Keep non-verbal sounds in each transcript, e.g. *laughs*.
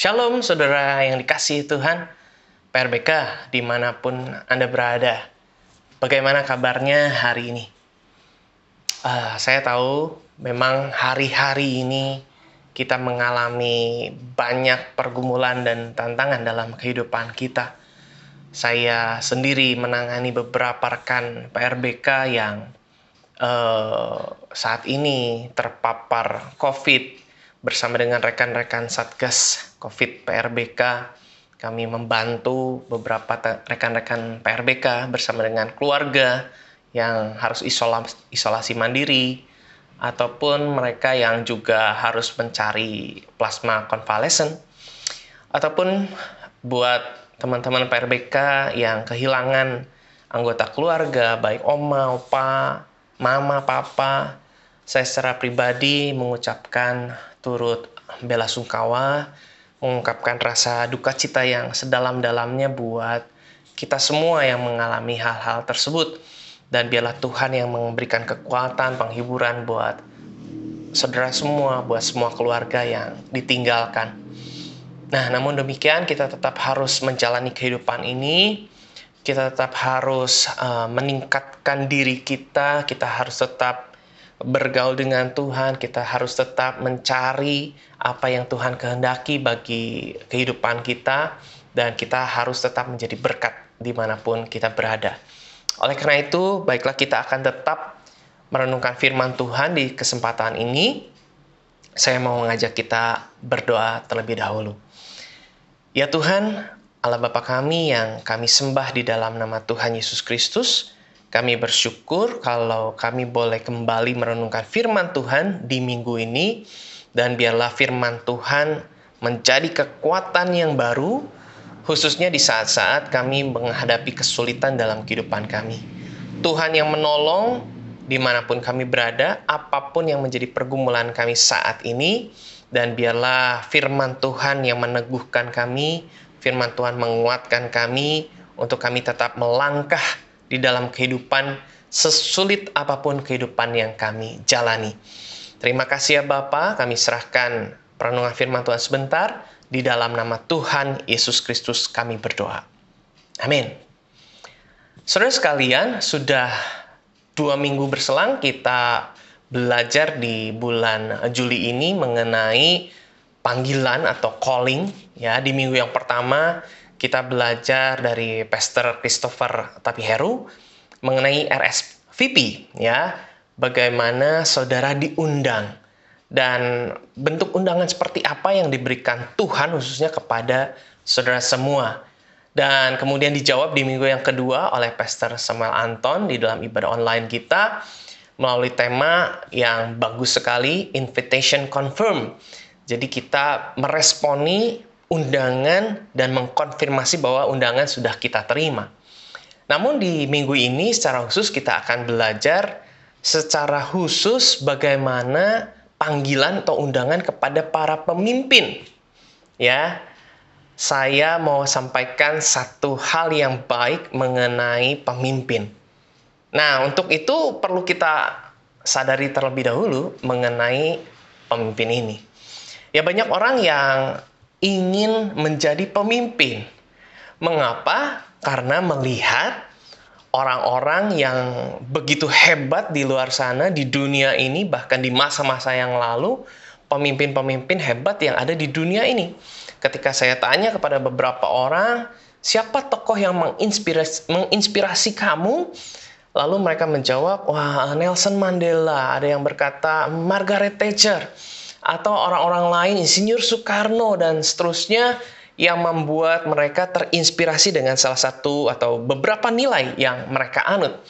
Shalom saudara yang dikasih Tuhan, PRBK di mana pun Anda berada. Bagaimana kabarnya hari ini? Uh, saya tahu memang hari-hari ini kita mengalami banyak pergumulan dan tantangan dalam kehidupan kita. Saya sendiri menangani beberapa rekan PRBK yang uh, saat ini terpapar COVID bersama dengan rekan-rekan Satgas COVID PRBK. Kami membantu beberapa rekan-rekan PRBK bersama dengan keluarga yang harus isolasi, isolasi mandiri ataupun mereka yang juga harus mencari plasma konvalesen ataupun buat teman-teman PRBK yang kehilangan anggota keluarga baik oma, opa, mama, papa saya secara pribadi mengucapkan turut bela sungkawa, mengungkapkan rasa duka cita yang sedalam-dalamnya buat kita semua yang mengalami hal-hal tersebut. Dan biarlah Tuhan yang memberikan kekuatan, penghiburan buat saudara semua, buat semua keluarga yang ditinggalkan. Nah, namun demikian kita tetap harus menjalani kehidupan ini. Kita tetap harus uh, meningkatkan diri kita, kita harus tetap bergaul dengan Tuhan, kita harus tetap mencari apa yang Tuhan kehendaki bagi kehidupan kita, dan kita harus tetap menjadi berkat di mana pun kita berada. Oleh karena itu, baiklah kita akan tetap merenungkan firman Tuhan di kesempatan ini. Saya mau mengajak kita berdoa terlebih dahulu. Ya Tuhan, Allah Bapa kami yang kami sembah di dalam nama Tuhan Yesus Kristus, kami bersyukur kalau kami boleh kembali merenungkan firman Tuhan di minggu ini dan biarlah firman Tuhan menjadi kekuatan yang baru khususnya di saat-saat kami menghadapi kesulitan dalam kehidupan kami. Tuhan yang menolong di mana pun kami berada, apa pun yang menjadi pergumulan kami saat ini, dan biarlah firman Tuhan yang meneguhkan kami, firman Tuhan menguatkan kami untuk kami tetap melangkah di dalam kehidupan sesulit apa pun kehidupan yang kami jalani. Terima kasih ya Bapa, kami serahkan perenungan firman Tuhan sebentar di dalam nama Tuhan Yesus Kristus kami berdoa. Amin. Saudara sekalian, sudah dua minggu berselang kita belajar di bulan Juli ini mengenai panggilan atau calling ya di minggu yang pertama kita belajar dari Pastor Christopher Tapiheru mengenai RSVP ya, bagaimana saudara diundang dan bentuk undangan seperti apa yang diberikan Tuhan khususnya kepada saudara semua. Dan kemudian dijawab di minggu yang kedua oleh Pastor Samuel Anton di dalam ibadah online kita melalui tema yang bagus sekali, invitation confirm. Jadi kita meresponi undangan dan mengkonfirmasi bahwa undangan sudah kita terima. Namun di minggu ini secara khusus kita akan belajar secara khusus bagaimana panggilan atau undangan kepada para pemimpin. Ya. Saya mau sampaikan satu hal yang baik mengenai pemimpin. Nah, untuk itu perlu kita sadari terlebih dahulu mengenai pemimpin ini. Ya banyak orang yang ingin menjadi pemimpin. Mengapa? Karena melihat orang-orang yang begitu hebat di luar sana, di dunia ini, bahkan di masa-masa yang lalu, pemimpin-pemimpin hebat yang ada di dunia ini. Ketika saya tanya kepada beberapa orang, siapa tokoh yang menginspirasi, menginspirasi kamu? Lalu mereka menjawab, wah Nelson Mandela, ada yang berkata Margaret Thatcher, atau orang-orang lain, Insinyur Soekarno dan seterusnya yang membuat mereka terinspirasi dengan salah satu atau beberapa nilai yang mereka anut.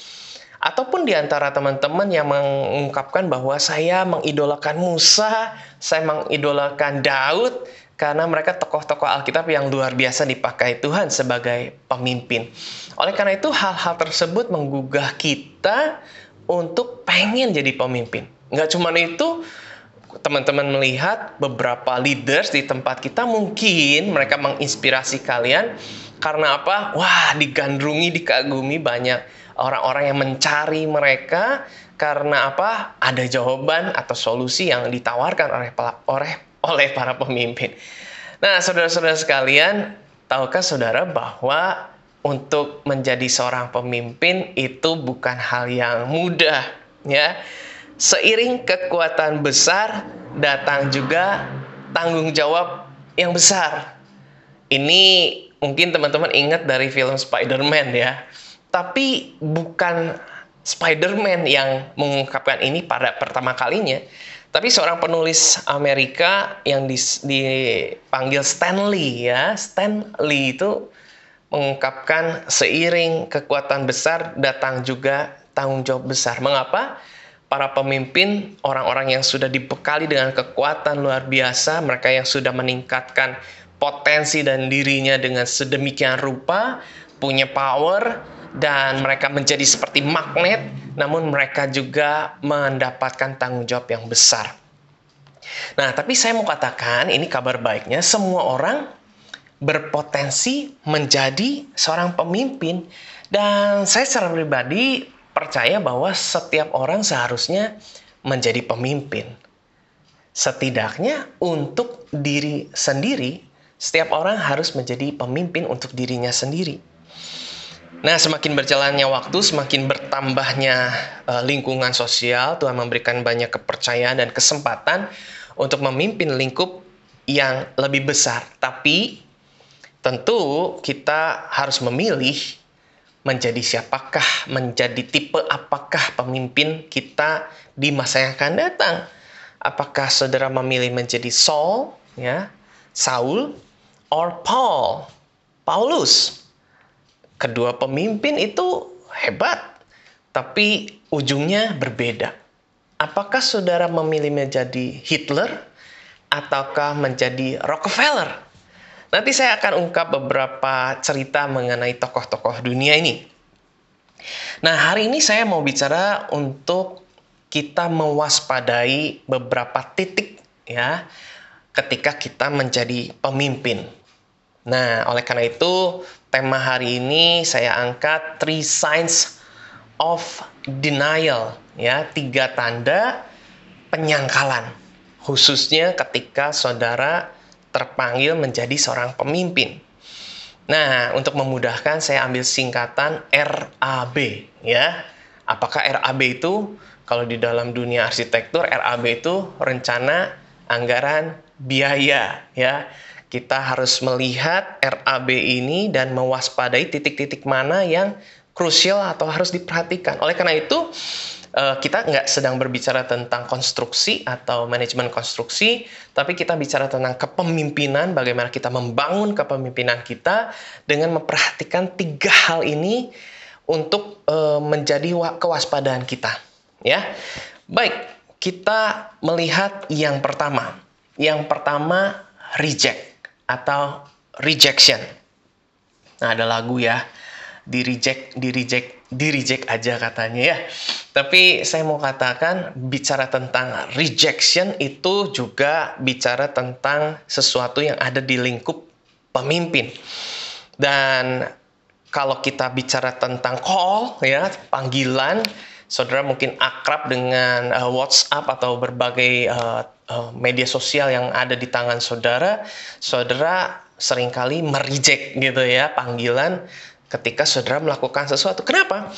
Ataupun di antara teman-teman yang mengungkapkan bahwa saya mengidolakan Musa, saya mengidolakan Daud, karena mereka tokoh-tokoh Alkitab yang luar biasa dipakai Tuhan sebagai pemimpin. Oleh karena itu, hal-hal tersebut menggugah kita untuk pengen jadi pemimpin. Nggak cuma itu, teman-teman melihat beberapa leaders di tempat kita mungkin mereka menginspirasi kalian karena apa? Wah, digandrungi, dikagumi banyak orang-orang yang mencari mereka karena apa? Ada jawaban atau solusi yang ditawarkan oleh oleh oleh para pemimpin. Nah, saudara-saudara sekalian, tahukah saudara bahwa untuk menjadi seorang pemimpin itu bukan hal yang mudah, ya. Seiring kekuatan besar datang juga tanggung jawab yang besar. Ini mungkin teman-teman ingat dari film Spider-Man ya. Tapi bukan Spider-Man yang mengungkapkan ini pada pertama kalinya, tapi seorang penulis Amerika yang dipanggil Stanley ya. Stanley itu mengungkapkan seiring kekuatan besar datang juga tanggung jawab besar. Mengapa? Para pemimpin, orang-orang yang sudah dibekali dengan kekuatan luar biasa, mereka yang sudah meningkatkan potensi dan dirinya dengan sedemikian rupa, punya power, dan mereka menjadi seperti magnet, namun mereka juga mendapatkan tanggung jawab yang besar. Nah, tapi saya mau katakan ini kabar baiknya, semua orang berpotensi menjadi seorang pemimpin dan saya secara pribadi percaya bahwa setiap orang seharusnya menjadi pemimpin. Setidaknya untuk diri sendiri, setiap orang harus menjadi pemimpin untuk dirinya sendiri. Nah, semakin berjalannya waktu, semakin bertambahnya uh, lingkungan sosial, Tuhan memberikan banyak kepercayaan dan kesempatan untuk memimpin lingkup yang lebih besar. Tapi tentu kita harus memilih menjadi siapakah, menjadi tipe apakah pemimpin kita di masa yang akan datang. Apakah saudara memilih menjadi Saul, ya, Saul, or Paul, Paulus? kedua pemimpin itu hebat, tapi ujungnya berbeda. Apakah saudara memilih menjadi Hitler ataukah menjadi Rockefeller? Nanti saya akan ungkap beberapa cerita mengenai tokoh-tokoh dunia ini. Nah, hari ini saya mau bicara untuk kita mewaspadai beberapa titik ya ketika kita menjadi pemimpin. Nah, oleh karena itu tema hari ini saya angkat three signs of denial ya tiga tanda penyangkalan khususnya ketika saudara terpanggil menjadi seorang pemimpin. Nah, untuk memudahkan saya ambil singkatan RAB ya. Apakah RAB itu kalau di dalam dunia arsitektur RAB itu rencana, anggaran, biaya ya kita harus melihat RAB ini dan mewaspadai titik-titik mana yang krusial atau harus diperhatikan. Oleh karena itu, eh, kita nggak sedang berbicara tentang konstruksi atau manajemen konstruksi, tapi kita bicara tentang kepemimpinan, bagaimana kita membangun kepemimpinan kita dengan memperhatikan tiga hal ini untuk eh, menjadi kewaspadaan kita. Ya, baik, kita melihat yang pertama. Yang pertama, reject atau rejection. Nah, ada lagu ya, di reject, di reject, di reject aja katanya ya. Tapi saya mau katakan bicara tentang rejection itu juga bicara tentang sesuatu yang ada di lingkup pemimpin. Dan kalau kita bicara tentang call ya, panggilan, saudara mungkin akrab dengan uh, WhatsApp atau berbagai uh, uh, media sosial yang ada di tangan saudara, saudara sering kali merijek gitu ya panggilan ketika saudara melakukan sesuatu. Kenapa?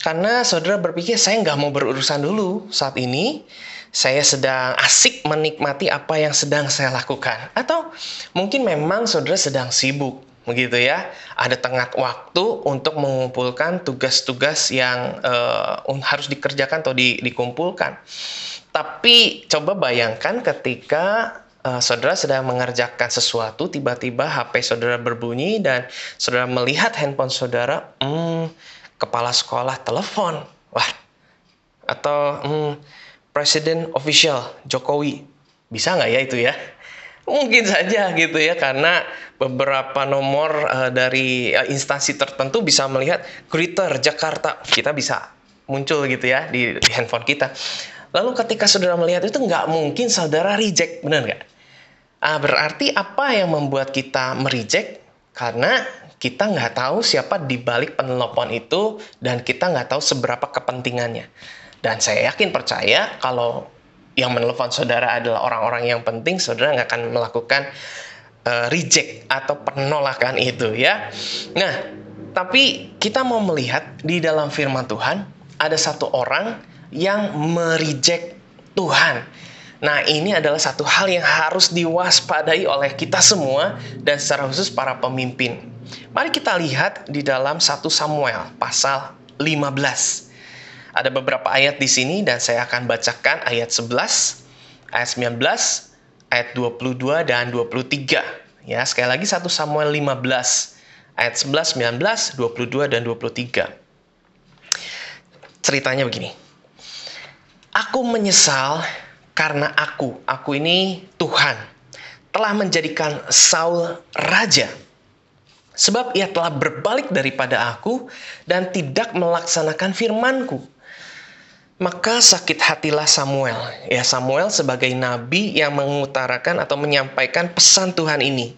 Karena saudara berpikir saya nggak mau berurusan dulu saat ini. Saya sedang asik menikmati apa yang sedang saya lakukan. Atau mungkin memang saudara sedang sibuk begitu ya. Ada tengah waktu untuk mengumpulkan tugas-tugas yang uh, harus dikerjakan atau di, dikumpulkan. Tapi coba bayangkan ketika uh, saudara sedang mengerjakan sesuatu, tiba-tiba HP saudara berbunyi dan saudara melihat handphone saudara, hmm, kepala sekolah telepon, wah, atau hmm, presiden official Jokowi, bisa nggak ya itu ya? Mungkin saja gitu ya karena beberapa nomor uh, dari uh, instansi tertentu bisa melihat Greater Jakarta kita bisa muncul gitu ya di, di handphone kita. Lalu ketika saudara melihat itu nggak mungkin saudara reject, benar nggak? Ah, berarti apa yang membuat kita mereject? Karena kita nggak tahu siapa di balik penelpon itu dan kita nggak tahu seberapa kepentingannya. Dan saya yakin percaya kalau yang menelpon saudara adalah orang-orang yang penting, saudara nggak akan melakukan uh, reject atau penolakan itu ya. Nah, tapi kita mau melihat di dalam firman Tuhan ada satu orang yang merijek Tuhan. Nah, ini adalah satu hal yang harus diwaspadai oleh kita semua dan secara khusus para pemimpin. Mari kita lihat di dalam 1 Samuel pasal 15. Ada beberapa ayat di sini dan saya akan bacakan ayat 11, ayat 19, ayat 22 dan 23. Ya, sekali lagi 1 Samuel 15 ayat 11, 19, 22 dan 23. Ceritanya begini. Aku menyesal karena aku, aku ini Tuhan, telah menjadikan Saul raja. Sebab ia telah berbalik daripada aku dan tidak melaksanakan firmanku. Maka sakit hatilah Samuel. Ya Samuel sebagai nabi yang mengutarakan atau menyampaikan pesan Tuhan ini.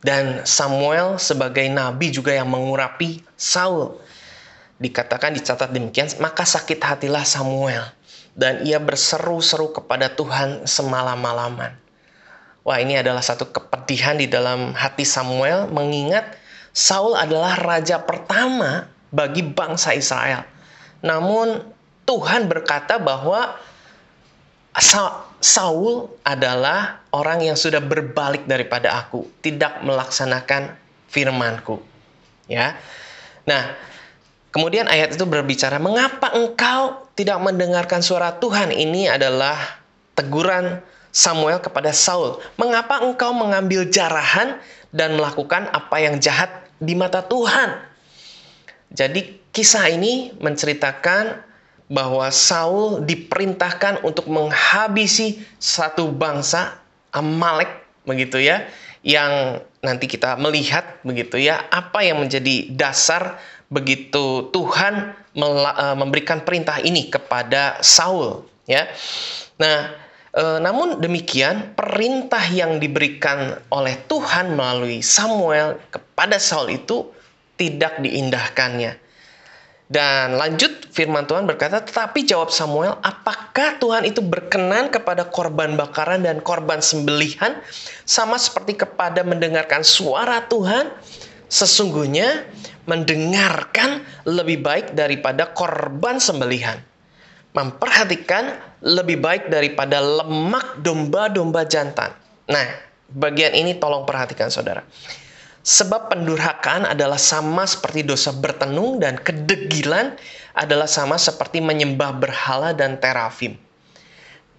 Dan Samuel sebagai nabi juga yang mengurapi Saul. Dikatakan dicatat demikian, maka sakit hatilah Samuel dan ia berseru-seru kepada Tuhan semalam-malaman. Wah, ini adalah satu kepedihan di dalam hati Samuel mengingat Saul adalah raja pertama bagi bangsa Israel. Namun Tuhan berkata bahwa Saul adalah orang yang sudah berbalik daripada aku, tidak melaksanakan firmanku. Ya. Nah, Kemudian ayat itu berbicara, "Mengapa engkau tidak mendengarkan suara Tuhan?" Ini adalah teguran Samuel kepada Saul. "Mengapa engkau mengambil jarahan dan melakukan apa yang jahat di mata Tuhan?" Jadi kisah ini menceritakan bahwa Saul diperintahkan untuk menghabisi satu bangsa Amalek begitu ya yang nanti kita melihat begitu ya apa yang menjadi dasar begitu Tuhan eh, memberikan perintah ini kepada Saul ya. Nah, e, namun demikian perintah yang diberikan oleh Tuhan melalui Samuel kepada Saul itu tidak diindahkannya. Dan lanjut firman Tuhan berkata, tetapi jawab Samuel, apakah Tuhan itu berkenan kepada korban bakaran dan korban sembelihan sama seperti kepada mendengarkan suara Tuhan? Sesungguhnya mendengarkan lebih baik daripada korban sembelihan. Memperhatikan lebih baik daripada lemak domba-domba jantan. Nah, bagian ini tolong perhatikan saudara. Sebab pendurhakaan adalah sama seperti dosa bertenung dan kedegilan adalah sama seperti menyembah berhala dan terafim.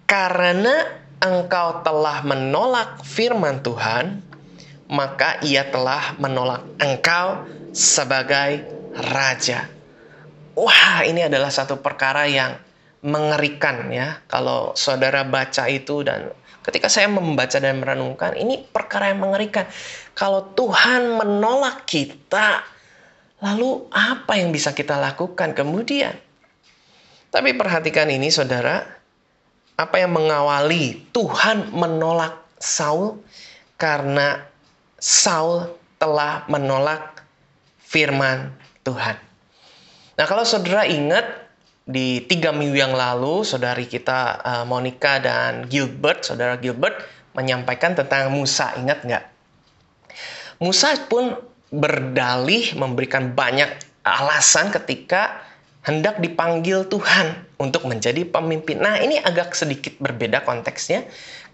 Karena engkau telah menolak firman Tuhan, maka ia telah menolak engkau sebagai raja. Wah, ini adalah satu perkara yang mengerikan ya. Kalau saudara baca itu dan ketika saya membaca dan merenungkan, ini perkara yang mengerikan. Kalau Tuhan menolak kita, lalu apa yang bisa kita lakukan kemudian? Tapi perhatikan ini saudara, apa yang mengawali Tuhan menolak Saul karena Saul telah menolak firman Tuhan. Nah, kalau saudara ingat di tiga minggu yang lalu, saudari kita uh, Monica dan Gilbert, saudara Gilbert menyampaikan tentang Musa. Ingat nggak? Musa pun berdalih memberikan banyak alasan ketika hendak dipanggil Tuhan untuk menjadi pemimpin. Nah, ini agak sedikit berbeda konteksnya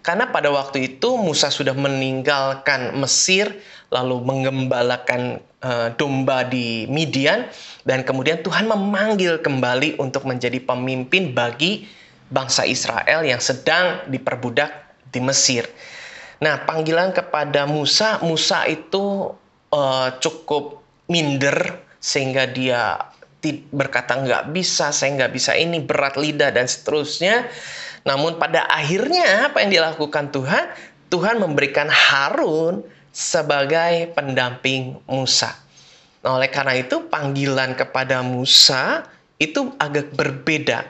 karena pada waktu itu Musa sudah meninggalkan Mesir lalu mengembalakan uh, domba di Midian dan kemudian Tuhan memanggil kembali untuk menjadi pemimpin bagi bangsa Israel yang sedang diperbudak di Mesir. Nah, panggilan kepada Musa, Musa itu uh, cukup minder sehingga dia berkata nggak bisa, saya nggak bisa ini berat lidah dan seterusnya. Namun pada akhirnya apa yang dilakukan Tuhan? Tuhan memberikan Harun sebagai pendamping Musa. Nah, oleh karena itu panggilan kepada Musa itu agak berbeda.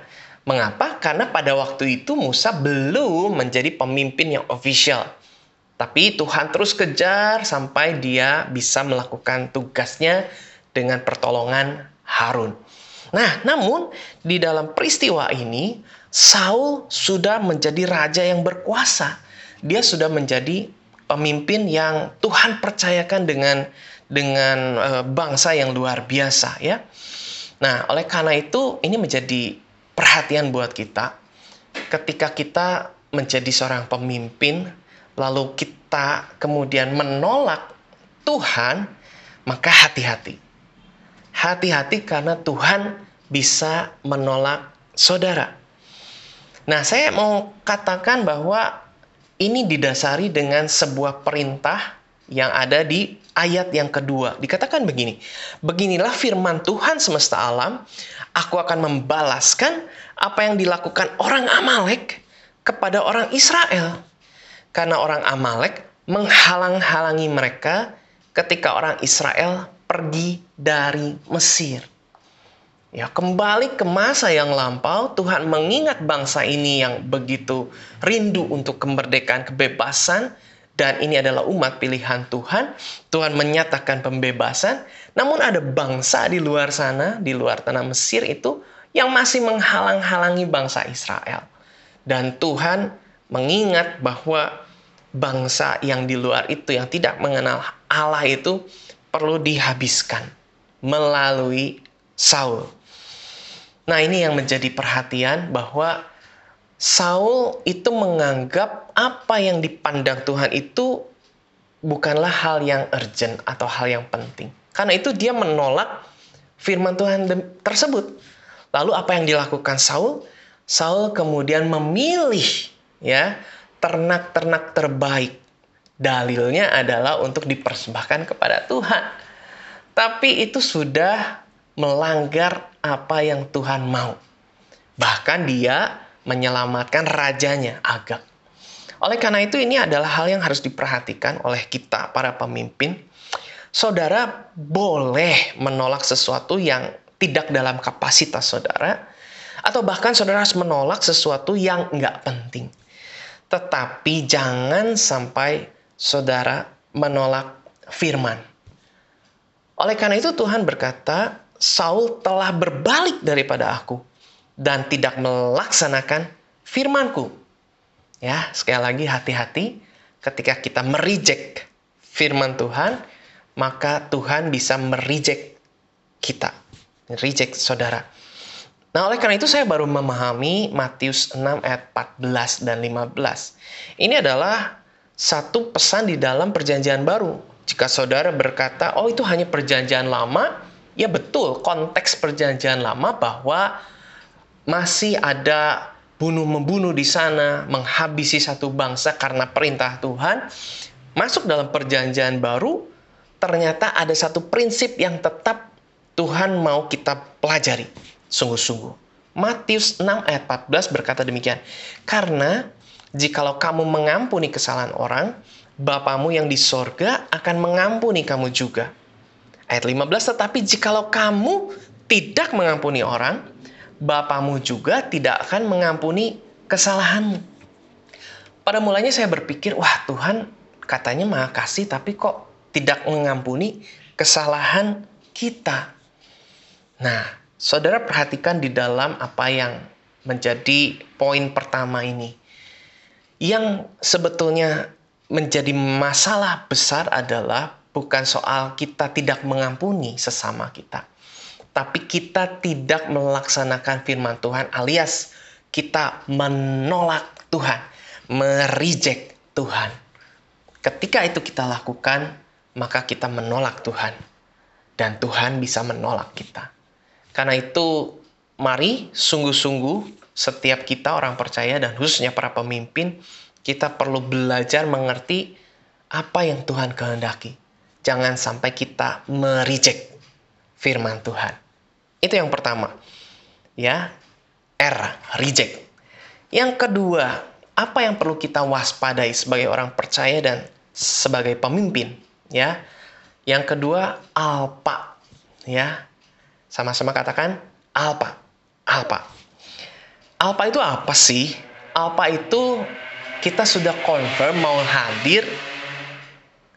Mengapa? Karena pada waktu itu Musa belum menjadi pemimpin yang official. Tapi Tuhan terus kejar sampai dia bisa melakukan tugasnya dengan pertolongan Harun. Nah, namun di dalam peristiwa ini Saul sudah menjadi raja yang berkuasa. Dia sudah menjadi pemimpin yang Tuhan percayakan dengan dengan uh, bangsa yang luar biasa ya. Nah, oleh karena itu ini menjadi perhatian buat kita ketika kita menjadi seorang pemimpin lalu kita kemudian menolak Tuhan, maka hati-hati. Hati-hati karena Tuhan bisa menolak saudara. Nah, saya mau katakan bahwa ini didasari dengan sebuah perintah yang ada di ayat yang kedua. Dikatakan begini, Beginilah firman Tuhan semesta alam, aku akan membalaskan apa yang dilakukan orang Amalek kepada orang Israel. Karena orang Amalek menghalang-halangi mereka ketika orang Israel pergi dari Mesir. Ya, kembali ke masa yang lampau, Tuhan mengingat bangsa ini yang begitu rindu untuk kemerdekaan, kebebasan, dan ini adalah umat pilihan Tuhan. Tuhan menyatakan pembebasan, namun ada bangsa di luar sana, di luar tanah Mesir itu, yang masih menghalang-halangi bangsa Israel. Dan Tuhan mengingat bahwa bangsa yang di luar itu, yang tidak mengenal Allah itu, perlu dihabiskan melalui Saul. Nah, ini yang menjadi perhatian bahwa Saul itu menganggap apa yang dipandang Tuhan itu bukanlah hal yang urgent atau hal yang penting. Karena itu dia menolak firman Tuhan tersebut. Lalu apa yang dilakukan Saul? Saul kemudian memilih ya ternak-ternak terbaik. Dalilnya adalah untuk dipersembahkan kepada Tuhan. Tapi itu sudah melanggar apa yang Tuhan mau. Bahkan dia menyelamatkan rajanya Agak. Oleh karena itu ini adalah hal yang harus diperhatikan oleh kita para pemimpin. Saudara boleh menolak sesuatu yang tidak dalam kapasitas saudara, atau bahkan saudara harus menolak sesuatu yang nggak penting. Tetapi jangan sampai saudara menolak firman. Oleh karena itu Tuhan berkata, Saul telah berbalik daripada aku dan tidak melaksanakan firmanku. Ya, sekali lagi hati-hati ketika kita merijek firman Tuhan, maka Tuhan bisa merijek kita, reject saudara. Nah, oleh karena itu saya baru memahami Matius 6 ayat 14 dan 15. Ini adalah satu pesan di dalam perjanjian baru. Jika saudara berkata, "Oh, itu hanya perjanjian lama," Ya betul, konteks perjanjian lama bahwa masih ada bunuh-membunuh di sana, menghabisi satu bangsa karena perintah Tuhan. Masuk dalam perjanjian baru, ternyata ada satu prinsip yang tetap Tuhan mau kita pelajari sungguh-sungguh. Matius 6 ayat 14 berkata demikian. Karena jikalau kamu mengampuni kesalahan orang, Bapamu yang di sorga akan mengampuni kamu juga. Ayat 15, tetapi jikalau kamu tidak mengampuni orang, Bapamu juga tidak akan mengampuni kesalahanmu. Pada mulanya saya berpikir, wah Tuhan katanya maha kasih, tapi kok tidak mengampuni kesalahan kita. Nah, saudara perhatikan di dalam apa yang menjadi poin pertama ini. Yang sebetulnya menjadi masalah besar adalah bukan soal kita tidak mengampuni sesama kita, tapi kita tidak melaksanakan firman Tuhan, alias kita menolak Tuhan, merijek Tuhan. Ketika itu kita lakukan, maka kita menolak Tuhan, dan Tuhan bisa menolak kita. Karena itu, mari sungguh-sungguh setiap kita orang percaya dan khususnya para pemimpin, kita perlu belajar mengerti apa yang Tuhan kehendaki jangan sampai kita merijek firman Tuhan. Itu yang pertama. Ya, R, reject. Yang kedua, apa yang perlu kita waspadai sebagai orang percaya dan sebagai pemimpin, ya? Yang kedua, alpa, ya. Sama-sama katakan alpa. Alpa. Alpa itu apa sih? Alpa itu kita sudah confirm mau hadir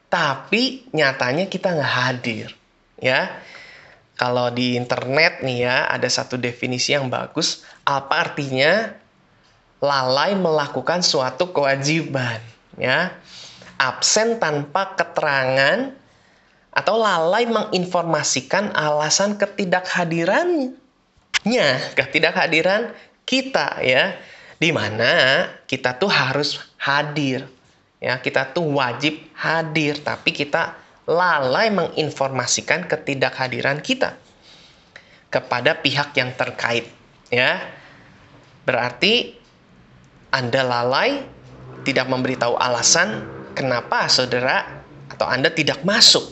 tapi nyatanya kita nggak hadir ya. Kalau di internet nih ya ada satu definisi yang bagus. Apa artinya? Lalai melakukan suatu kewajiban ya. Absen tanpa keterangan atau lalai menginformasikan alasan ketidakhadirannya, ketidakhadiran kita ya, di mana kita tuh harus hadir, ya kita tuh wajib hadir, tapi kita lalai menginformasikan ketidakhadiran kita kepada pihak yang terkait, ya. Berarti Anda lalai tidak memberitahu alasan kenapa saudara atau Anda tidak masuk.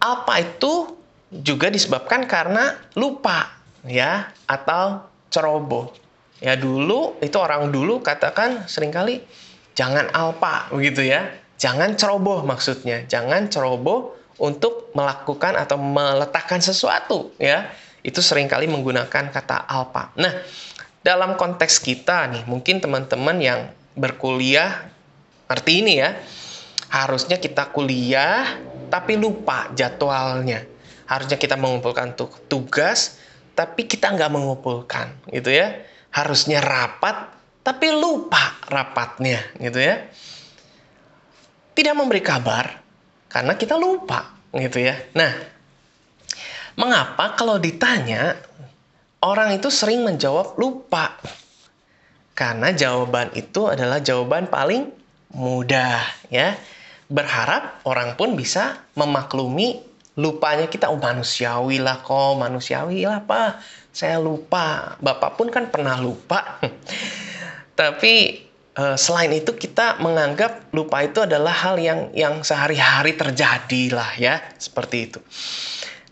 Apa itu juga disebabkan karena lupa ya atau ceroboh. Ya dulu itu orang dulu katakan sering kali jangan alpa begitu ya. Jangan ceroboh maksudnya. Jangan ceroboh untuk melakukan atau meletakkan sesuatu ya. Itu sering kali menggunakan kata alpa. Nah, dalam konteks kita nih, mungkin teman-teman yang berkuliah arti ini ya. Harusnya kita kuliah tapi lupa jadwalnya. Harusnya kita mengumpulkan tugas tapi kita nggak mengumpulkan gitu ya. Harusnya rapat tapi lupa rapatnya gitu ya. Tidak memberi kabar karena kita lupa gitu ya. Nah, mengapa kalau ditanya orang itu sering menjawab lupa? Karena jawaban itu adalah jawaban paling mudah ya. Berharap orang pun bisa memaklumi lupanya kita oh manusiawi lah kok manusiawi lah pak saya lupa bapak pun kan pernah lupa *laughs* tapi eh, selain itu kita menganggap lupa itu adalah hal yang yang sehari-hari terjadi lah ya seperti itu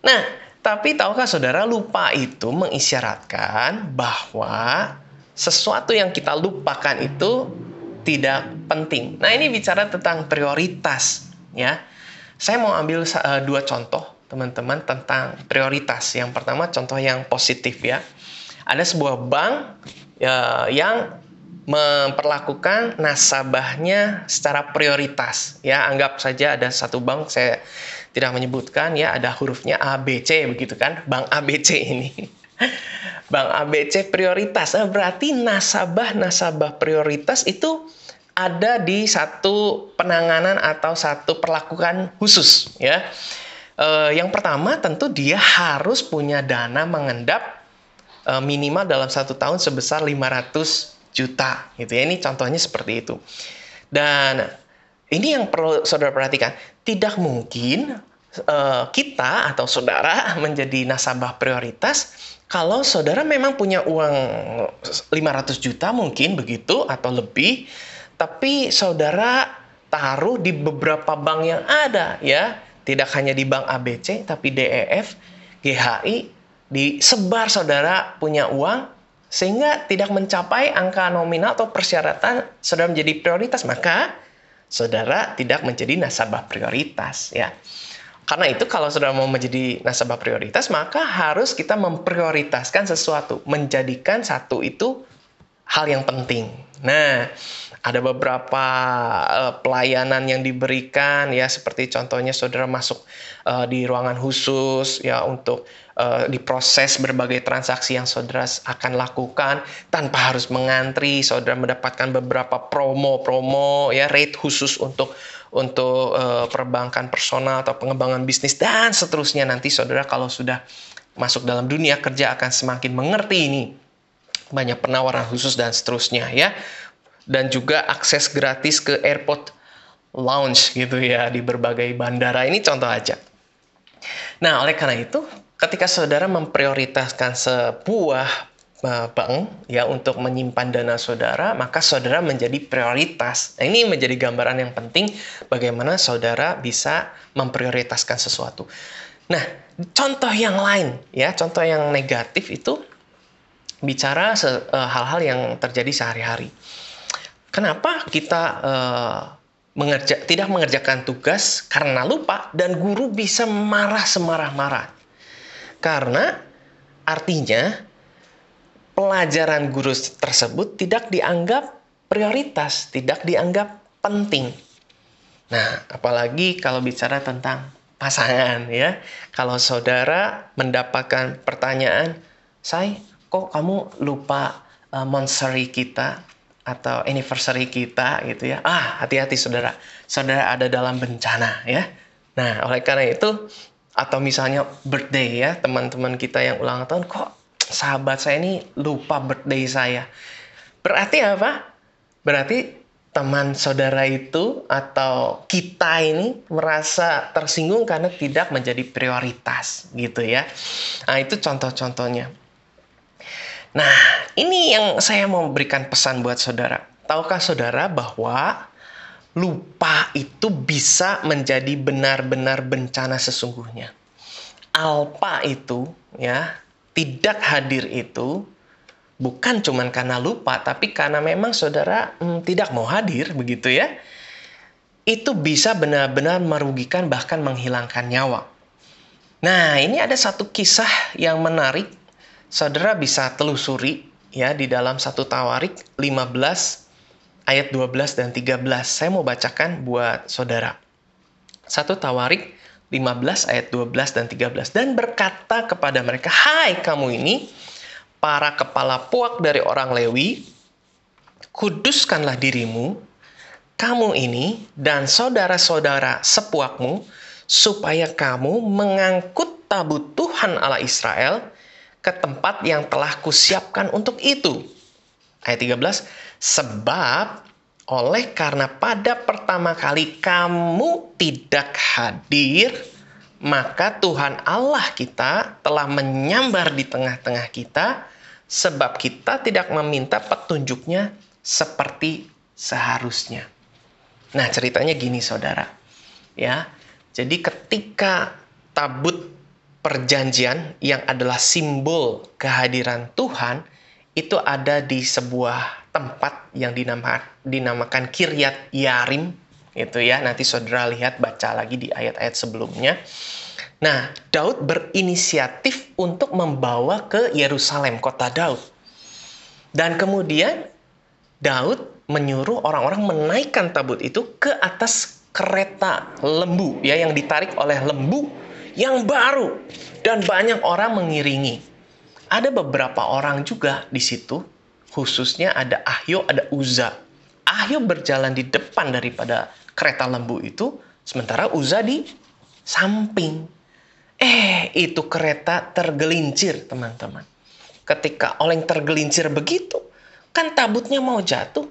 nah tapi tahukah saudara lupa itu mengisyaratkan bahwa sesuatu yang kita lupakan itu tidak penting. Nah, ini bicara tentang prioritas ya. Saya mau ambil uh, dua contoh teman-teman tentang prioritas. Yang pertama contoh yang positif ya. Ada sebuah bank ya, yang memperlakukan nasabahnya secara prioritas ya. Anggap saja ada satu bank saya tidak menyebutkan ya ada hurufnya ABC begitu kan. Bank ABC ini. *laughs* Bank ABC prioritas. Nah, berarti nasabah-nasabah prioritas itu ada di satu penanganan atau satu perlakuan khusus ya. E, yang pertama tentu dia harus punya dana mengendap e, minimal dalam satu tahun sebesar 500 juta gitu ya. Ini contohnya seperti itu. Dan ini yang perlu saudara perhatikan, tidak mungkin e, kita atau saudara *laughs* menjadi nasabah prioritas kalau saudara memang punya uang 500 juta mungkin begitu atau lebih tapi saudara taruh di beberapa bank yang ada ya tidak hanya di bank ABC tapi DEF GHI disebar saudara punya uang sehingga tidak mencapai angka nominal atau persyaratan saudara menjadi prioritas maka saudara tidak menjadi nasabah prioritas ya. Karena itu kalau saudara mau menjadi nasabah prioritas maka harus kita memprioritaskan sesuatu menjadikan satu itu hal yang penting. Nah ada beberapa uh, pelayanan yang diberikan ya seperti contohnya saudara masuk uh, di ruangan khusus ya untuk uh, diproses berbagai transaksi yang saudara akan lakukan tanpa harus mengantri saudara mendapatkan beberapa promo-promo ya rate khusus untuk untuk uh, perbankan personal atau pengembangan bisnis dan seterusnya nanti saudara kalau sudah masuk dalam dunia kerja akan semakin mengerti ini banyak penawaran khusus dan seterusnya ya dan juga akses gratis ke airport lounge gitu ya di berbagai bandara. Ini contoh aja. Nah, oleh karena itu, ketika saudara memprioritaskan sebuah uh, bank ya untuk menyimpan dana saudara, maka saudara menjadi prioritas. Nah, ini menjadi gambaran yang penting bagaimana saudara bisa memprioritaskan sesuatu. Nah, contoh yang lain ya, contoh yang negatif itu bicara uh, hal-hal yang terjadi sehari-hari. Kenapa kita uh, mengerja, tidak mengerjakan tugas karena lupa dan guru bisa marah semarah-marah? Karena artinya pelajaran guru tersebut tidak dianggap prioritas, tidak dianggap penting. Nah, apalagi kalau bicara tentang pasangan ya. Kalau saudara mendapatkan pertanyaan, "Say, kok kamu lupa uh, monseri kita?" atau anniversary kita gitu ya. Ah, hati-hati saudara. Saudara ada dalam bencana ya. Nah, oleh karena itu atau misalnya birthday ya, teman-teman kita yang ulang tahun kok sahabat saya ini lupa birthday saya. Berarti apa? Berarti teman saudara itu atau kita ini merasa tersinggung karena tidak menjadi prioritas gitu ya. Nah, itu contoh-contohnya. Nah, ini yang saya mau berikan pesan buat saudara. Tahukah saudara bahwa lupa itu bisa menjadi benar-benar bencana sesungguhnya. Alpa itu ya, tidak hadir itu bukan cuma karena lupa, tapi karena memang saudara hmm, tidak mau hadir begitu ya. Itu bisa benar-benar merugikan bahkan menghilangkan nyawa. Nah, ini ada satu kisah yang menarik. Saudara bisa telusuri ya di dalam satu Tawarik 15 ayat 12 dan 13. Saya mau bacakan buat saudara. Satu Tawarik 15 ayat 12 dan 13 dan berkata kepada mereka, "Hai kamu ini, para kepala puak dari orang Lewi, kuduskanlah dirimu, kamu ini dan saudara-saudara sepuakmu supaya kamu mengangkut tabut Tuhan Allah Israel ke tempat yang telah kusiapkan untuk itu." Ayat 13, Sebab oleh karena pada pertama kali kamu tidak hadir, maka Tuhan Allah kita telah menyambar di tengah-tengah kita, sebab kita tidak meminta petunjuknya seperti seharusnya. Nah, ceritanya gini, saudara. Ya, jadi ketika tabut perjanjian yang adalah simbol kehadiran Tuhan itu ada di sebuah tempat yang dinamakan, dinamakan Kiryat Yarim itu ya. Nanti saudara lihat baca lagi di ayat-ayat sebelumnya. Nah Daud berinisiatif untuk membawa ke Yerusalem kota Daud. Dan kemudian Daud menyuruh orang-orang menaikkan tabut itu ke atas kereta lembu ya yang ditarik oleh lembu yang baru. Dan banyak orang mengiringi. Ada beberapa orang juga di situ khususnya ada Ahyo, ada Uza. Ahyo berjalan di depan daripada kereta lembu itu, sementara Uza di samping. Eh, itu kereta tergelincir, teman-teman. Ketika oleng tergelincir begitu, kan tabutnya mau jatuh,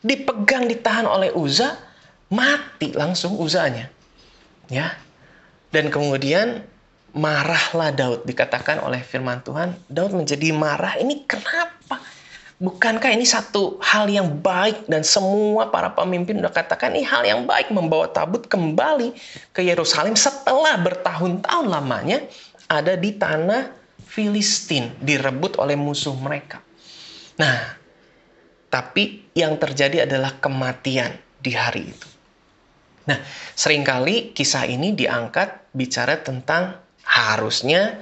dipegang ditahan oleh Uza, mati langsung Uzanya. Ya. Dan kemudian marahlah Daud dikatakan oleh firman Tuhan, Daud menjadi marah. Ini kenapa? Bukankah ini satu hal yang baik dan semua para pemimpin sudah katakan ini hal yang baik membawa tabut kembali ke Yerusalem setelah bertahun-tahun lamanya ada di tanah Filistin direbut oleh musuh mereka. Nah, tapi yang terjadi adalah kematian di hari itu. Nah, sering kali kisah ini diangkat bicara tentang harusnya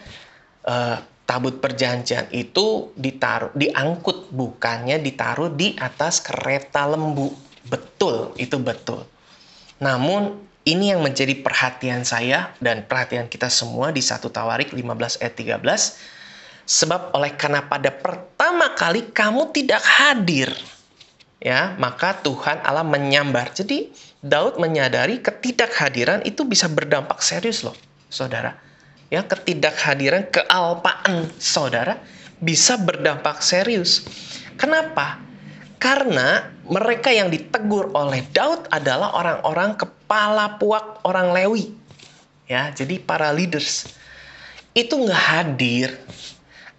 uh, tabut perjanjian itu ditaruh diangkut bukannya ditaruh di atas kereta lembu. Betul, itu betul. Namun ini yang menjadi perhatian saya dan perhatian kita semua di satu Tawarik 15 ayat 13. Sebab oleh karena pada pertama kali kamu tidak hadir, ya maka Tuhan Allah menyambar. Jadi Daud menyadari ketidakhadiran itu bisa berdampak serius loh, saudara ya ketidakhadiran kealpaan saudara bisa berdampak serius. Kenapa? Karena mereka yang ditegur oleh Daud adalah orang-orang kepala puak orang Lewi. Ya, jadi para leaders itu nggak hadir.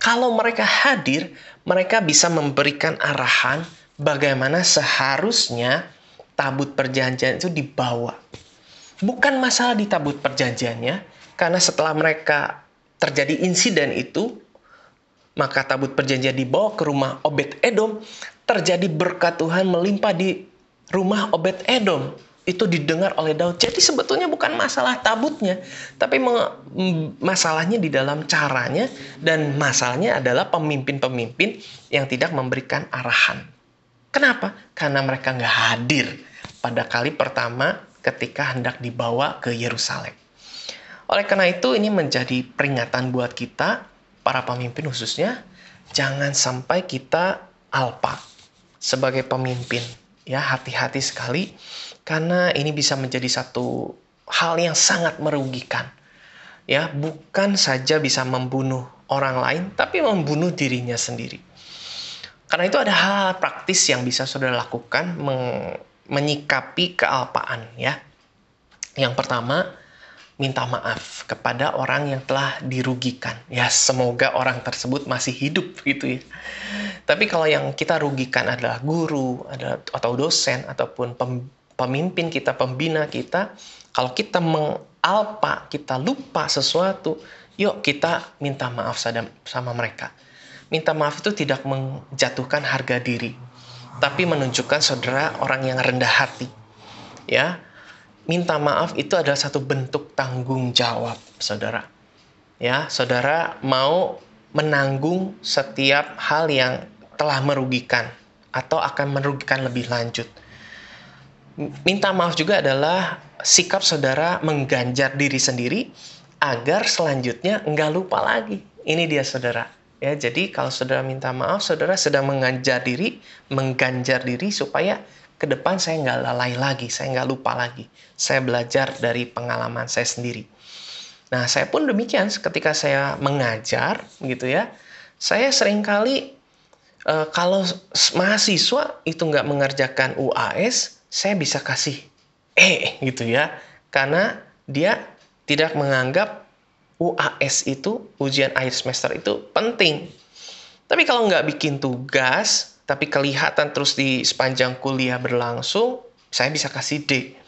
Kalau mereka hadir, mereka bisa memberikan arahan bagaimana seharusnya tabut perjanjian itu dibawa. Bukan masalah di tabut perjanjiannya, karena setelah mereka terjadi insiden itu, maka tabut perjanjian dibawa ke rumah Obed Edom, terjadi berkat Tuhan melimpah di rumah Obed Edom. Itu didengar oleh Daud. Jadi sebetulnya bukan masalah tabutnya, tapi masalahnya di dalam caranya dan masalahnya adalah pemimpin-pemimpin yang tidak memberikan arahan. Kenapa? Karena mereka nggak hadir pada kali pertama ketika hendak dibawa ke Yerusalem. Oleh karena itu ini menjadi peringatan buat kita, para pemimpin khususnya, jangan sampai kita alpa. sebagai pemimpin. Ya, hati-hati sekali karena ini bisa menjadi satu hal yang sangat merugikan. Ya, bukan saja bisa membunuh orang lain, tapi membunuh dirinya sendiri. Karena itu ada hal, praktis yang bisa saudara lakukan menyikapi kealpaan ya. Yang pertama, minta maaf kepada orang yang telah dirugikan. Ya, semoga orang tersebut masih hidup gitu ya. Tapi kalau yang kita rugikan adalah guru, adalah atau dosen ataupun pemimpin kita, pembina kita, kalau kita mengalpa, kita lupa sesuatu, yuk kita minta maaf sama mereka. Minta maaf itu tidak menjatuhkan harga diri, tapi menunjukkan saudara orang yang rendah hati. Ya, minta maaf itu adalah satu bentuk tanggung jawab, saudara. Ya, saudara mau menanggung setiap hal yang telah merugikan atau akan merugikan lebih lanjut. Minta maaf juga adalah sikap saudara mengganjar diri sendiri agar selanjutnya enggak lupa lagi. Ini dia saudara Ya, jadi kalau saudara minta maaf, saudara sedang mengajar diri, mengganjar diri supaya ke depan saya nggak lalai lagi, saya nggak lupa lagi. Saya belajar dari pengalaman saya sendiri. Nah, saya pun demikian ketika saya mengajar, gitu ya. Saya sering kali e, kalau mahasiswa itu nggak mengerjakan UAS, saya bisa kasih E gitu ya, karena dia tidak menganggap UAS itu, ujian akhir semester itu penting. Tapi kalau nggak bikin tugas, tapi kelihatan terus di sepanjang kuliah berlangsung, saya bisa kasih D.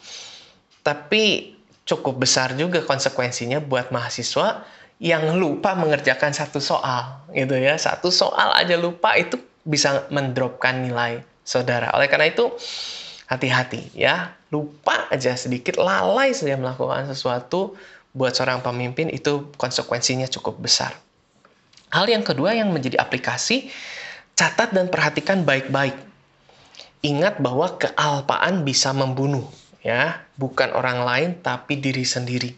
Tapi cukup besar juga konsekuensinya buat mahasiswa yang lupa mengerjakan satu soal, gitu ya. Satu soal aja lupa itu bisa mendropkan nilai saudara. Oleh karena itu, hati-hati ya. Lupa aja sedikit, lalai saja melakukan sesuatu, buat seorang pemimpin itu konsekuensinya cukup besar. Hal yang kedua yang menjadi aplikasi, catat dan perhatikan baik-baik. Ingat bahwa kealpaan bisa membunuh, ya, bukan orang lain tapi diri sendiri.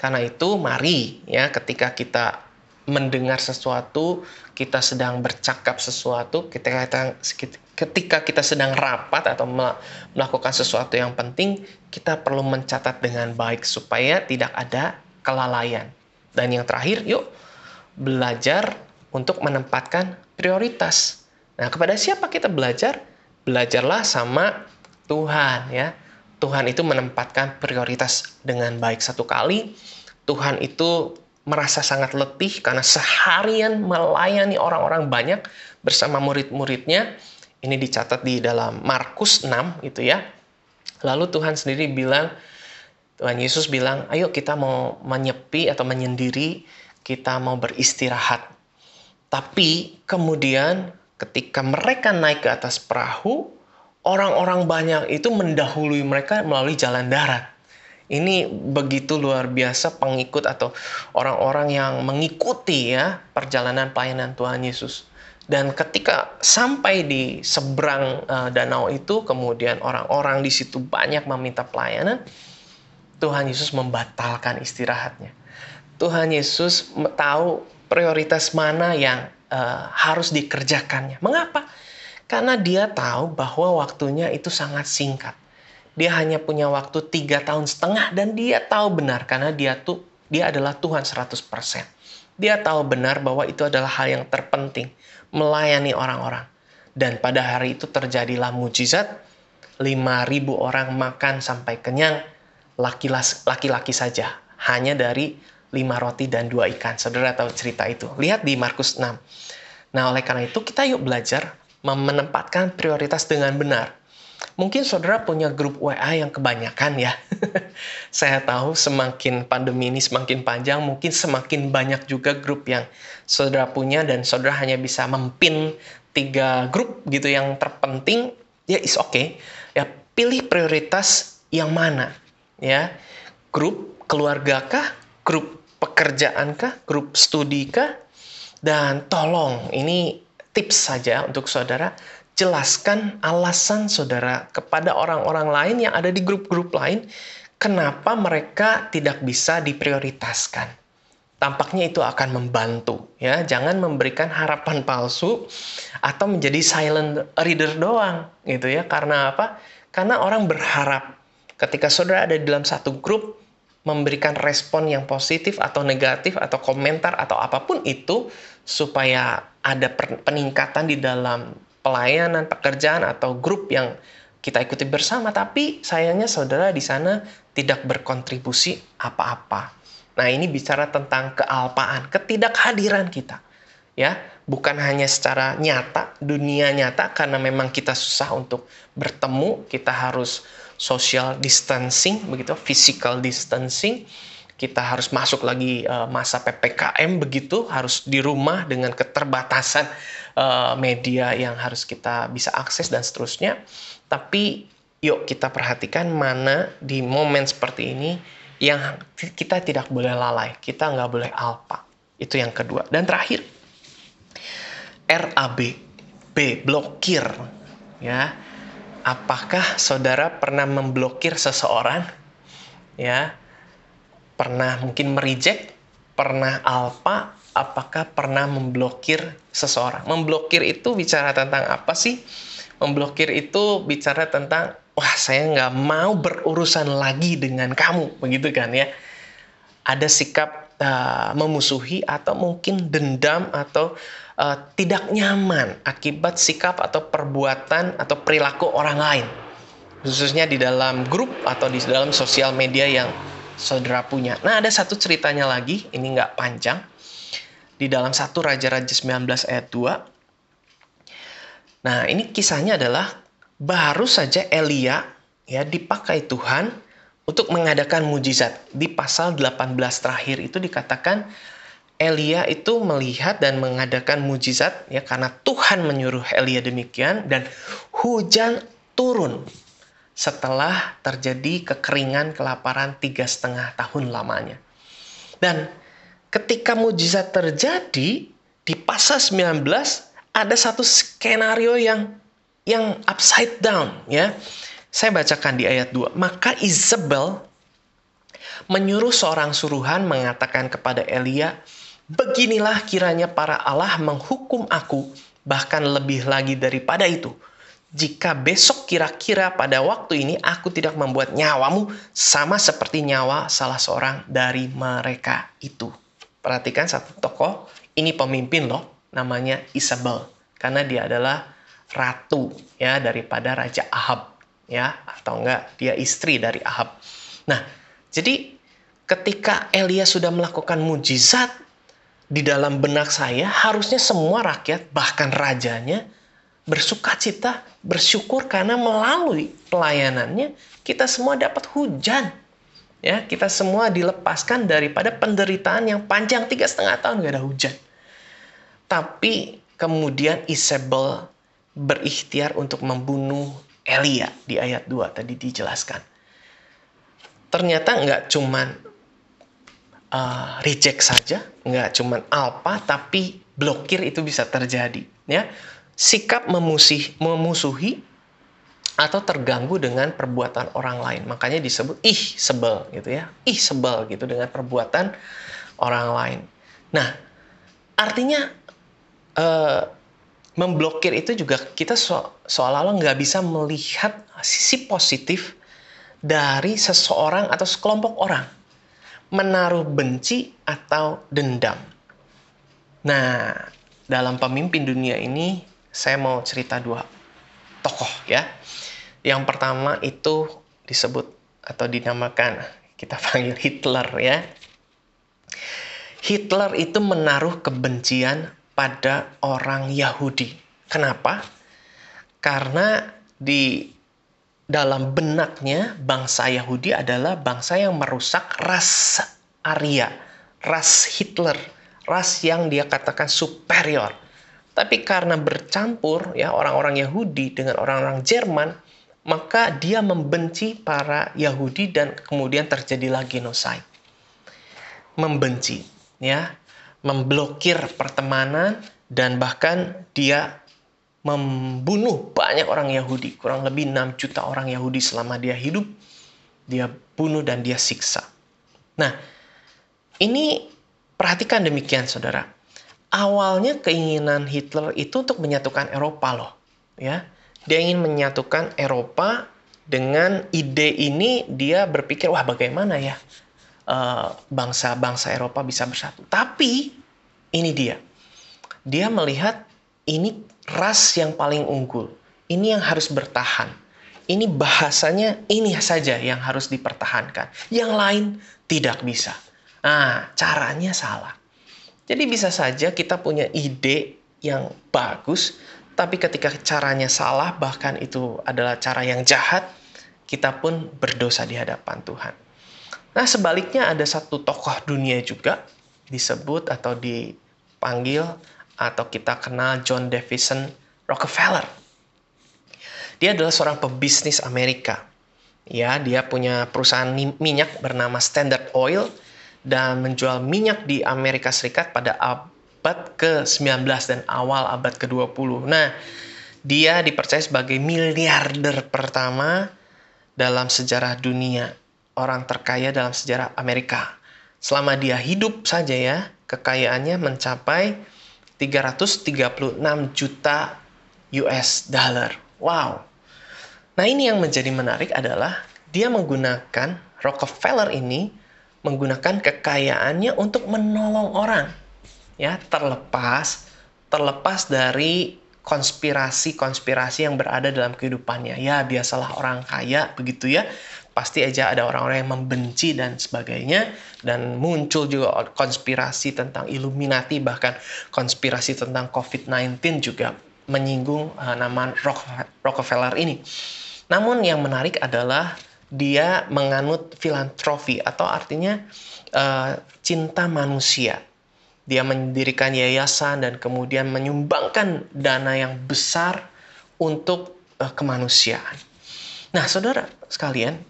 Karena itu mari ya ketika kita mendengar sesuatu, kita sedang bercakap sesuatu, ketika kita, ketika kita sedang rapat atau melakukan sesuatu yang penting, kita perlu mencatat dengan baik supaya tidak ada kelalaian. Dan yang terakhir, yuk belajar untuk menempatkan prioritas. Nah, kepada siapa kita belajar? Belajarlah sama Tuhan ya. Tuhan itu menempatkan prioritas dengan baik satu kali. Tuhan itu merasa sangat letih karena seharian melayani orang-orang banyak bersama murid-muridnya. Ini dicatat di dalam Markus 6 itu ya. Lalu Tuhan sendiri bilang, Tuhan Yesus bilang, ayo kita mau menyepi atau menyendiri, kita mau beristirahat. Tapi kemudian ketika mereka naik ke atas perahu, orang-orang banyak itu mendahului mereka melalui jalan darat. Ini begitu luar biasa pengikut atau orang-orang yang mengikuti ya perjalanan pelayanan Tuhan Yesus. Dan ketika sampai di seberang uh, danau itu, kemudian orang-orang di situ banyak meminta pelayanan, Tuhan Yesus membatalkan istirahatnya. Tuhan Yesus tahu prioritas mana yang uh, harus dikerjakannya. Mengapa? Karena dia tahu bahwa waktunya itu sangat singkat. Dia hanya punya waktu tiga tahun setengah dan dia tahu benar karena dia tuh dia adalah Tuhan 100%. Dia tahu benar bahwa itu adalah hal yang terpenting, melayani orang-orang. Dan pada hari itu terjadilah mujizat, 5.000 orang makan sampai kenyang, laki-laki saja, hanya dari lima roti dan dua ikan. Saudara tahu cerita itu. Lihat di Markus 6. Nah, oleh karena itu kita yuk belajar menempatkan prioritas dengan benar. Mungkin saudara punya grup WA yang kebanyakan ya. *laughs* Saya tahu semakin pandemi ini semakin panjang, mungkin semakin banyak juga grup yang saudara punya dan saudara hanya bisa mempin tiga grup gitu yang terpenting. Ya is okay. Ya pilih prioritas yang mana ya grup keluarga kah grup pekerjaan kah grup studi kah dan tolong ini tips saja untuk saudara. Jelaskan alasan saudara kepada orang-orang lain yang ada di grup-grup lain kenapa mereka tidak bisa diprioritaskan. Tampaknya itu akan membantu ya. Jangan memberikan harapan palsu atau menjadi silent reader doang gitu ya. Karena apa? Karena orang berharap ketika saudara ada di dalam satu grup memberikan respon yang positif atau negatif atau komentar atau apa pun itu supaya ada peningkatan di dalam pelayanan pekerjaan atau grup yang kita ikuti bersama tapi sayangnya saudara di sana tidak berkontribusi apa-apa Nah, ini bicara tentang kealpaan, ketidakhadiran kita. Ya, bukan hanya secara nyata, dunia nyata karena memang kita susah untuk bertemu, kita harus social distancing begitu, physical distancing. Kita harus masuk lagi uh, masa PPKM begitu, harus di rumah dengan keterbatasan uh, media yang harus kita bisa akses dan seterusnya. Tapi yuk kita perhatikan mana di momen seperti ini yang kita tidak boleh lalai, kita nggak boleh alpa. Itu yang kedua. Dan terakhir, RAB, B, blokir. Ya, apakah saudara pernah memblokir seseorang? Ya, pernah mungkin mereject, pernah alpa, apakah pernah memblokir seseorang? Memblokir itu bicara tentang apa sih? Memblokir itu bicara tentang wah saya nggak mau berurusan lagi dengan kamu, begitu kan ya. Ada sikap uh, memusuhi atau mungkin dendam atau uh, tidak nyaman akibat sikap atau perbuatan atau perilaku orang lain. Khususnya di dalam grup atau di dalam sosial media yang saudara punya. Nah ada satu ceritanya lagi, ini nggak panjang. Di dalam satu Raja-Raja 19 ayat 2. Nah ini kisahnya adalah baru saja Elia ya dipakai Tuhan untuk mengadakan mujizat. Di pasal 18 terakhir itu dikatakan Elia itu melihat dan mengadakan mujizat ya karena Tuhan menyuruh Elia demikian dan hujan turun setelah terjadi kekeringan kelaparan tiga setengah tahun lamanya. Dan ketika mujizat terjadi di pasal 19 ada satu skenario yang yang upside down ya. Saya bacakan di ayat 2. Maka Isabel menyuruh seorang suruhan mengatakan kepada Elia, "Beginilah kiranya para Allah menghukum aku, bahkan lebih lagi daripada itu." Jika besok kira-kira pada waktu ini aku tidak membuat nyawamu sama seperti nyawa salah seorang dari mereka itu. Perhatikan satu tokoh, ini pemimpin loh, namanya Isabel. Karena dia adalah ratu ya daripada raja Ahab ya atau enggak dia istri dari Ahab. Nah, jadi ketika Elia sudah melakukan mujizat di dalam benak saya, harusnya semua rakyat bahkan rajanya bersuka cita, bersyukur karena melalui pelayanannya kita semua dapat hujan. Ya, kita semua dilepaskan daripada penderitaan yang panjang tiga setengah tahun gak ada hujan. Tapi kemudian Isabel berikhtiar untuk membunuh Elia di ayat 2 tadi dijelaskan. Ternyata nggak cuman uh, reject saja, nggak cuman alpa, tapi blokir itu bisa terjadi. Ya, sikap memusuhi, memusuhi atau terganggu dengan perbuatan orang lain. Makanya disebut ih sebel gitu ya. Ih sebel gitu dengan perbuatan orang lain. Nah, artinya uh, memblokir itu juga kita so seolah-olah nggak bisa melihat sisi positif dari seseorang atau sekelompok orang menaruh benci atau dendam. Nah, dalam pemimpin dunia ini saya mau cerita dua tokoh ya. Yang pertama itu disebut atau dinamakan kita *laughs* panggil Hitler ya. Hitler itu menaruh kebencian pada orang Yahudi. Kenapa? Karena di dalam benaknya bangsa Yahudi adalah bangsa yang merusak ras Arya, ras Hitler, ras yang dia katakan superior. Tapi karena bercampur ya orang-orang Yahudi dengan orang-orang Jerman, maka dia membenci para Yahudi dan kemudian terjadilah genocide. Membenci, ya memblokir pertemanan dan bahkan dia membunuh banyak orang Yahudi, kurang lebih 6 juta orang Yahudi selama dia hidup, dia bunuh dan dia siksa. Nah, ini perhatikan demikian saudara. Awalnya keinginan Hitler itu untuk menyatukan Eropa loh. ya Dia ingin menyatukan Eropa dengan ide ini dia berpikir, wah bagaimana ya eh, bangsa-bangsa uh, Eropa bisa bersatu. Tapi ini dia. Dia melihat ini ras yang paling unggul. Ini yang harus bertahan. Ini bahasanya ini saja yang harus dipertahankan. Yang lain tidak bisa. Nah, caranya salah. Jadi bisa saja kita punya ide yang bagus, tapi ketika caranya salah, bahkan itu adalah cara yang jahat, kita pun berdosa di hadapan Tuhan. Nah, sebaliknya ada satu tokoh dunia juga disebut atau dipanggil atau kita kenal John Davison Rockefeller. Dia adalah seorang pebisnis Amerika. Ya, dia punya perusahaan minyak bernama Standard Oil dan menjual minyak di Amerika Serikat pada abad ke-19 dan awal abad ke-20. Nah, dia dipercaya sebagai miliarder pertama dalam sejarah dunia, orang terkaya dalam sejarah Amerika. Selama dia hidup saja ya, kekayaannya mencapai 336 juta US dollar. Wow. Nah, ini yang menjadi menarik adalah dia menggunakan Rockefeller ini menggunakan kekayaannya untuk menolong orang. Ya, terlepas terlepas dari konspirasi-konspirasi yang berada dalam kehidupannya. Ya, biasalah orang kaya begitu ya. Pasti aja ada orang-orang yang membenci dan sebagainya dan muncul juga konspirasi tentang Illuminati bahkan konspirasi tentang COVID-19 juga menyinggung uh, nama Rockefeller ini. Namun yang menarik adalah dia menganut filantropi atau artinya uh, cinta manusia. Dia mendirikan yayasan dan kemudian menyumbangkan dana yang besar untuk uh, kemanusiaan. Nah, saudara sekalian,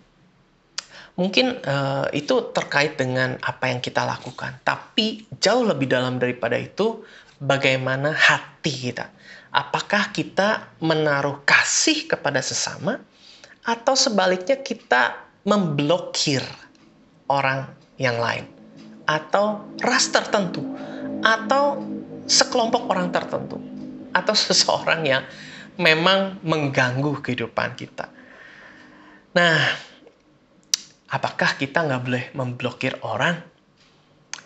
mungkin uh, itu terkait dengan apa yang kita lakukan, tapi jauh lebih dalam daripada itu, bagaimana hati kita. Apakah kita menaruh kasih kepada sesama? atau sebaliknya kita memblokir orang yang lain atau ras tertentu atau sekelompok orang tertentu atau *laughs* seseorang yang memang mengganggu kehidupan kita. Nah, apakah kita nggak boleh memblokir orang?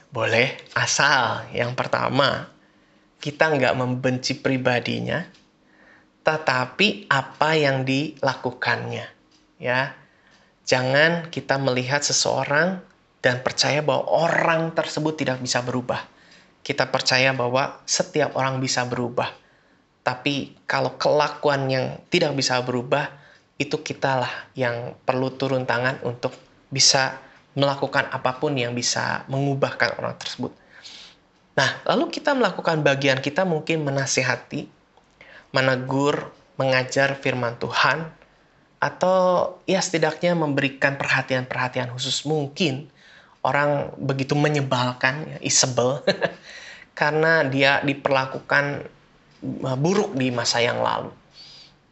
Boleh, asal yang pertama kita nggak membenci pribadinya, tetapi apa yang dilakukannya. Ya. Jangan kita melihat seseorang dan percaya bahwa orang tersebut tidak bisa berubah. Kita percaya bahwa setiap orang bisa berubah. Tapi kalau kelakuan yang tidak bisa berubah, itu kitalah yang perlu turun tangan untuk bisa melakukan apa pun yang bisa mengubahkan orang tersebut. Nah, lalu kita melakukan bagian kita mungkin menasihati, menegur, mengajar firman Tuhan, atau ya setidaknya memberikan perhatian-perhatian khusus mungkin orang begitu menyebalkan, ya, isebel, *laughs* karena dia diperlakukan uh, buruk di masa yang lalu.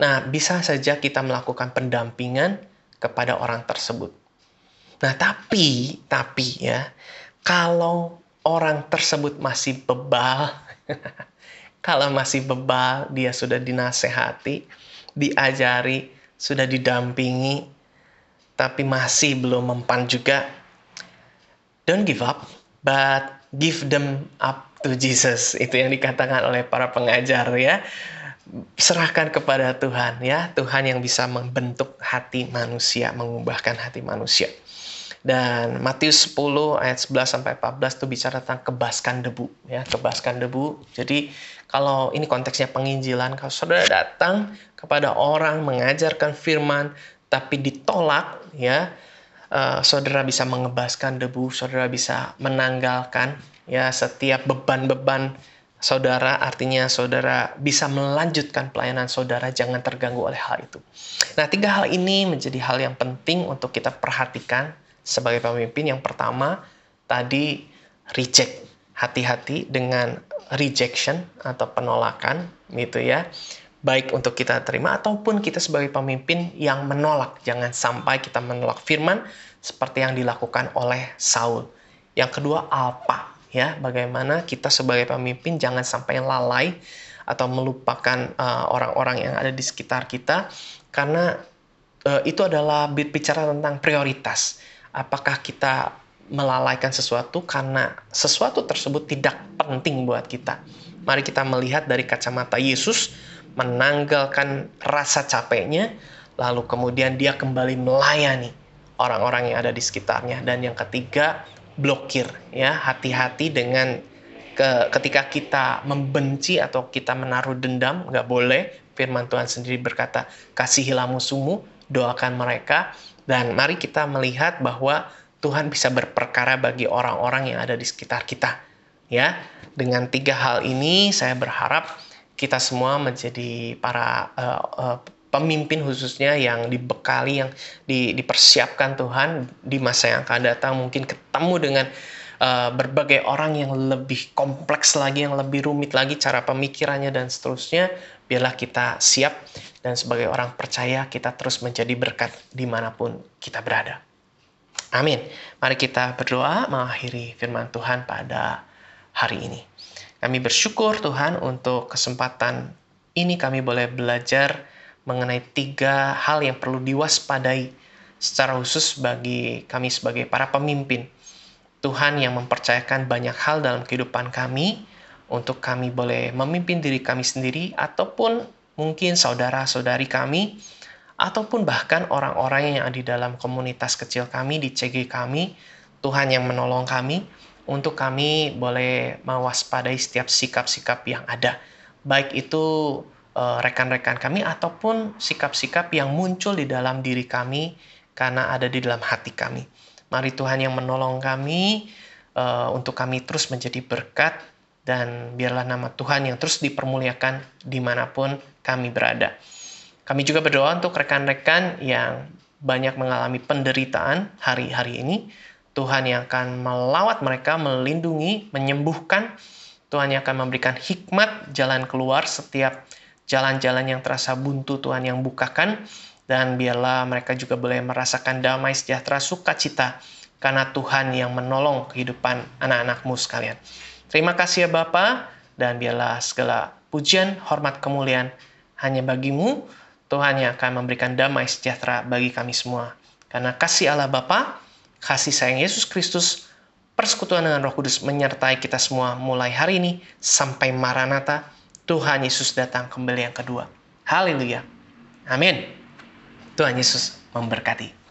Nah, bisa saja kita melakukan pendampingan kepada orang tersebut. Nah, tapi, tapi ya, kalau orang tersebut masih bebal, *laughs* Kalau masih bebal, dia sudah dinasehati, diajari, sudah didampingi, tapi masih belum mempan juga. Don't give up, but give them up to Jesus. Itu yang dikatakan oleh para pengajar ya. Serahkan kepada Tuhan ya, Tuhan yang bisa membentuk hati manusia, mengubahkan hati manusia. Dan Matius 10 ayat 11 sampai 14 itu bicara tentang kebaskan debu ya, kebaskan debu. Jadi kalau ini konteksnya penginjilan, kalau saudara datang kepada orang mengajarkan firman tapi ditolak ya, uh, saudara bisa mengebaskan debu, saudara bisa menanggalkan ya setiap beban-beban saudara artinya saudara bisa melanjutkan pelayanan saudara jangan terganggu oleh hal itu. Nah, tiga hal ini menjadi hal yang penting untuk kita perhatikan sebagai pemimpin. Yang pertama tadi reject hati-hati dengan rejection atau penolakan gitu ya. Baik untuk kita terima ataupun kita sebagai pemimpin yang menolak. Jangan sampai kita menolak firman seperti yang dilakukan oleh Saul. Yang kedua alpa ya. Bagaimana kita sebagai pemimpin jangan sampai lalai atau melupakan uh, orang-orang uh, yang ada di sekitar kita. Karena uh, itu adalah bicara tentang prioritas. Apakah kita melalaikan sesuatu karena sesuatu tersebut tidak penting buat kita. Mari kita melihat dari kacamata Yesus menanggalkan rasa capeknya lalu kemudian dia kembali melayani orang-orang yang ada di sekitarnya. Dan yang ketiga blokir ya hati-hati dengan ke, ketika kita membenci atau kita menaruh dendam nggak boleh. Firman Tuhan sendiri berkata kasihilah musuhmu doakan mereka dan mari kita melihat bahwa Tuhan bisa berperkara bagi orang-orang yang ada di sekitar kita ya. Dengan tiga hal ini saya berharap kita semua menjadi para uh, uh, pemimpin khususnya yang dibekali yang di, dipersiapkan Tuhan di masa yang akan datang. Mungkin ketemu dengan uh, berbagai orang yang lebih kompleks lagi yang lebih rumit lagi cara pemikirannya dan seterusnya. Biarlah kita siap dan sebagai orang percaya kita terus menjadi berkat di mana pun kita berada. Amin. Mari kita berdoa mengakhiri firman Tuhan pada hari ini. Kami bersyukur Tuhan untuk kesempatan ini kami boleh belajar mengenai tiga hal yang perlu diwaspadai secara khusus bagi kami sebagai para pemimpin. Tuhan yang mempercayakan banyak hal dalam kehidupan kami untuk kami boleh memimpin diri kami sendiri ataupun mungkin saudara-saudari kami ataupun bahkan orang-orang yang ada di dalam komunitas kecil kami di CG kami, Tuhan yang menolong kami untuk kami boleh mewaspadai setiap sikap-sikap yang ada. Baik itu Eh, rekan-rekan kami ataupun sikap-sikap yang muncul di dalam diri kami karena ada di dalam hati kami. Mari Tuhan yang menolong kami uh, untuk kami terus menjadi berkat dan biarlah nama Tuhan yang terus dipermuliakan di mana pun kami berada. Kami juga berdoa untuk rekan-rekan yang banyak mengalami penderitaan hari-hari ini. Tuhan yang akan melawat mereka, melindungi, menyembuhkan. Tuhan yang akan memberikan hikmat jalan keluar setiap jalan-jalan yang terasa buntu Tuhan yang bukakan dan biarlah mereka juga boleh merasakan damai sejahtera sukacita karena Tuhan yang menolong kehidupan anak-anakmu sekalian. Terima kasih ya Bapa dan biarlah segala pujian, hormat, kemuliaan hanya bagimu Tuhan yang akan memberikan damai sejahtera bagi kami semua. Karena kasih Allah Bapa, kasih sayang Yesus Kristus, persekutuan dengan Roh Kudus menyertai kita semua mulai hari ini sampai Maranatha Tuhan Yesus datang kembali yang kedua. Haleluya. Amin. Tuhan Yesus memberkati.